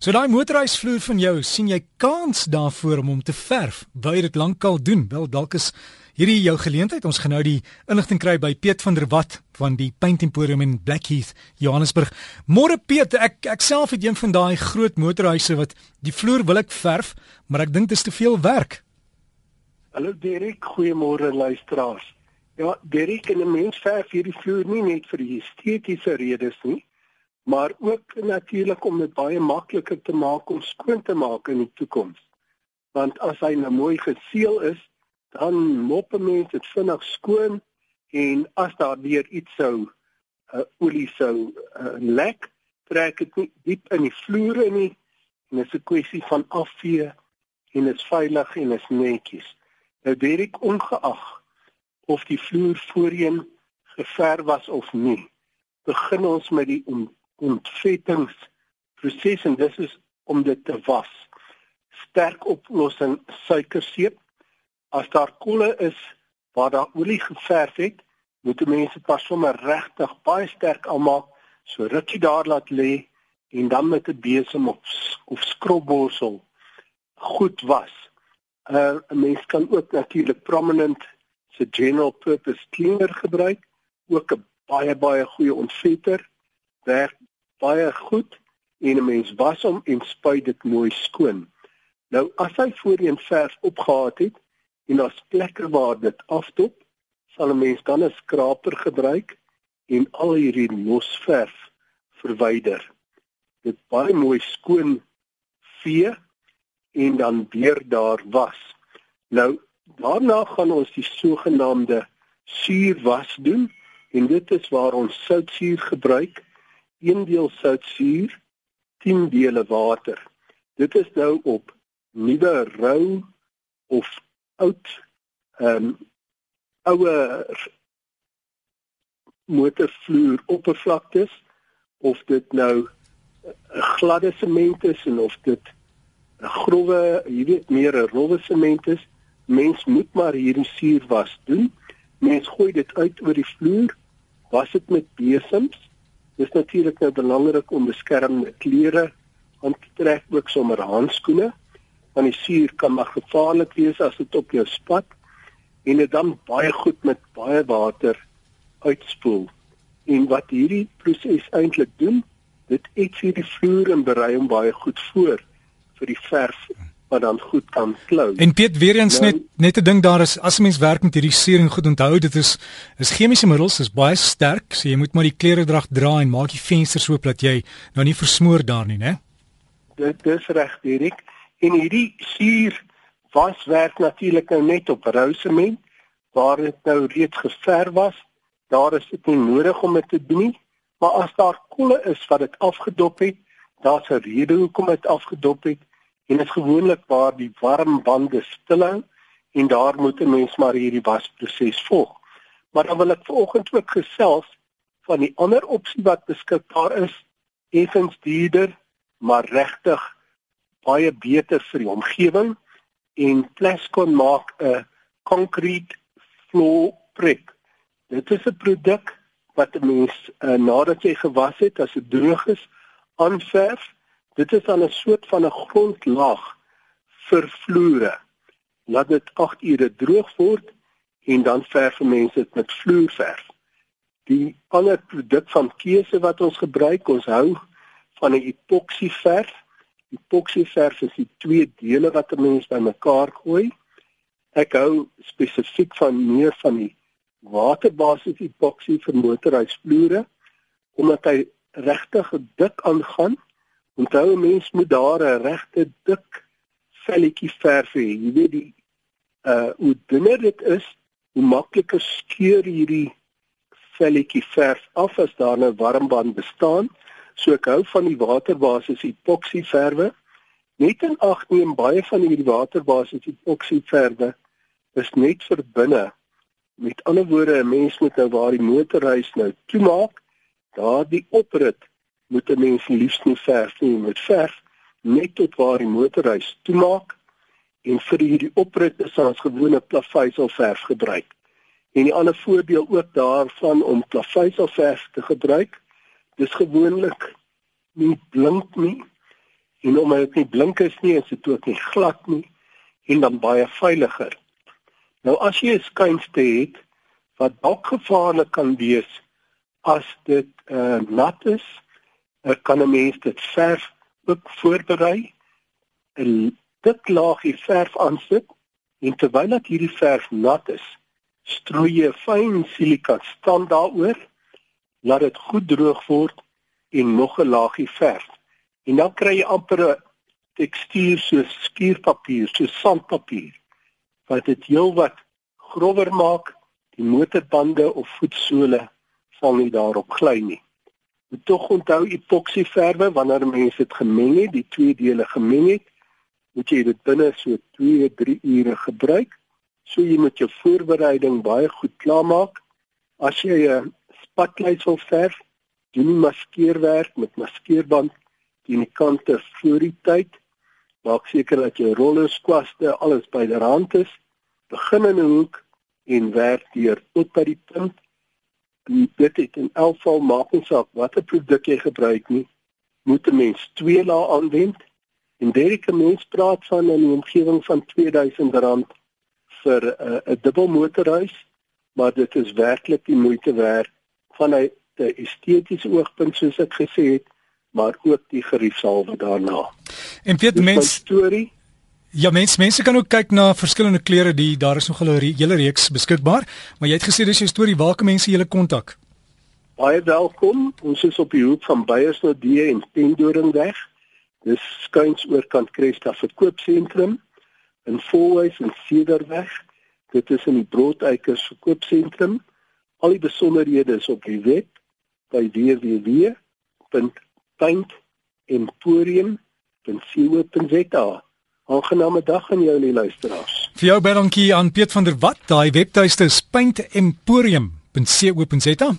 So daai motorhuisvloer van jou, sien jy kans daarvoor om hom te verf? Wou jy dit lankal doen? Wel dalk is hierdie jou geleentheid. Ons gaan nou die inligting kry by Piet van der Walt van die Paint Emporium in Blackheath, Johannesburg. Môre Piet, ek ek self het een van daai groot motorhuise wat die vloer wil ek verf, maar ek dink dit is te veel werk. Hallo Derek, goeiemôre luisteraars. Ja, Derek, 'n mens verf hierdie vloer nie net vir estetiese redes nie, maar ook natuurlik om dit baie makliker te maak om skoon te maak in die toekoms. Want as hy nou mooi geseël is, dan mop 'n mens dit vinnig skoon en as daar weer iets sou uh, olie sou uh, lek, trek dit nie diep in die vloere nie en dit is 'n kwessie van afvee en dit is veilig en dit is netjies. Nou Derek ongeag of die vloer voorheen geverf was of nie, begin ons met die ontvettingsproses en dis is om dit te was. Sterk oplossing suikerseep. As daar kolle is waar daar olie geverf het, moet mense pas sommer regtig baie sterk aanmaak, so rukkie daar laat lê en dan met 'n besem of of skrobborsel goed was. Uh 'n mens kan ook natuurlik prominent se general purpose cleaner gebruik, ook 'n baie baie goeie ontvetter werk baie goed en 'n mens was hom en spuit dit mooi skoon. Nou as hy voorheen verf opgehaat het en daar's plekke waar dit afdop, sal 'n mens dan 'n skraper gebruik en al hierdie losverf verwyder. Dit baie mooi skoon vee en dan weer daar was. Nou daarna gaan ons die sogenaamde suurwas doen en dit is waar ons soutsuur gebruik 1 deel soutsuur, 10 dele water. Dit is nou op nuwe rou of oud ehm um, ouer motorvloer oppervlaktes of dit nou 'n gladde sement is en of dit 'n growwe, jy weet meer 'n rowwe sement is, mens moet maar hierdie suur was doen. Mens gooi dit uit oor die vloer, was dit met besems Dis natuurlik nou belangrik om beskermende klere aan te trek, ook sommer handskoene, want die suur kan maar gevaarlik wees as dit op jou spat en dit dan baie goed met baie water uitspoel. En wat hierdie proses eintlik doen, dit eet hierdie vloer en berei hom baie goed voor vir die verf wat dan goed kan klou. En Piet weer eens nou, net net 'n ding daar is as 'n mens werk met hierdie suring goed onthou dit is is chemiese middels is baie sterk so jy moet maar die kleredrag dra en maak die vensters oop dat jy nou nie versmoor daar nie né? Dit dis reg Dirk. En hierdie suur was werk natuurlik nou net op rou sement waar dit nou reeds geverf was. Daar is dit nie nodig om dit te doen nie. Maar as daar kolle is wat dit afgedop het, daar's 'n rede hoekom dit afgedop het en dit is gewoonlik waar die warm bande stilhou en daar moet 'n mens maar hierdie wasproses volg. Maar dan wil ek vanoggend ook gesels van die ander opsie wat beskikbaar is, effens duurder, maar regtig baie beter vir die omgewing en Plascon maak 'n concrete floor brick. Dit is 'n produk wat 'n mens uh, nadat jy gewas het as dit droog is, aanverf Dit is dan 'n soort van 'n grondlaag vir vloere. Laat dit 8 ure droog word en dan verf mense dit met vloerverf. Die ander produk van keuse wat ons gebruik, ons hou van 'n epoksieverf. Epoksieverf is die twee dele wat 'n mens bymekaar gooi. Ek hou spesifiek van meer van die waterbasis epoksie vir motorhuisvloere omdat hy regtig dik aangaan Onthou 'n mens moet daar 'n regte dik velletjie verf hê. Jy weet die uh hoe dunner dit is, hoe makliker skeur hierdie velletjie verf af as daar 'n warmband bestaan. So ek hou van die waterbasis epoksieverwe. Net in ag neem baie van hierdie waterbasis epoksieverwe is net vir binne. Met ander woorde, 'n mens moet nou waar die motorhuis nou toemaak, daardie oprit moet 'n mens liefs nie verf nie met verf net tot waar die motorhuis toemaak en vir hierdie oprit is ons gewone plaveisel gebruik. En 'n ander voorbeeld ook daarvan om plaveisel te gebruik, dis gewoonlik nie blink nie en omdat dit nie blink is nie, is dit ook nie glad nie en dan baie veiliger. Nou as jy 'n skuinste het wat dalk gevaarlik kan wees as dit uh, nat is, kan 'n mens dit verf ook voorberei 'n dik laagie verf aansit en terwyl dat hierdie verf nat is, strooi jy fyn silikaat stand daaroor, laat dit goed droog word en nog 'n laagie verf. En dan kry jy amper 'n tekstuur soos skuurpapier, soos sandpapier wat dit heelwat grower maak. Die motorbande of voetsole sal nie daarop gly nie. Moet tog onthou epoksieverwe wanneer mense dit gemeng het, die twee dele gemeng het, moet jy dit binne so 2-3 ure gebruik. So jy moet jou voorbereiding baie goed klaarmaak. As jy 'n spatkleis wil verf, doen nie maskeerwerk met maskeerband teen die kante voor die tyd. Maak seker dat jou rollers, kwaste, alles byderhand is. Begin in 'n hoek en werk deur tot by die punt. En dit het in elk geval maak nie saak watter produk jy gebruik nie, moet 'n mens twee lae aanwend. En Derek mens praat van 'n omgewing van R2000 vir 'n uh, dubbelmotorhuis, maar dit is werklik die moeite werd vanuit 'n estetiese oogpunt soos ek gesê het maar ook die geriefsalwe daarna. En Piet mens storie Ja mens mense kan ook kyk na verskillende klere die daar is nog 'n hele reeks beskikbaar, maar jy het gesê dis jou storie waar kan mense julle kontak? Baie welkom. Ons is op die hoek van Beyersnodie en Pendoringweg. Dis skuins oorkant Cresta verkoopsentrum in Fourways en Cedarweg. Dit is in die Broodeikers verkoopsentrum. Al die besonderhede is op die web by www www.paintemporium.co.za. Aangename dag aan jou die luisteraars. Vir jou baie dankie aan Piet van der Walt. Daai webtuiste is paintemporium.co.za.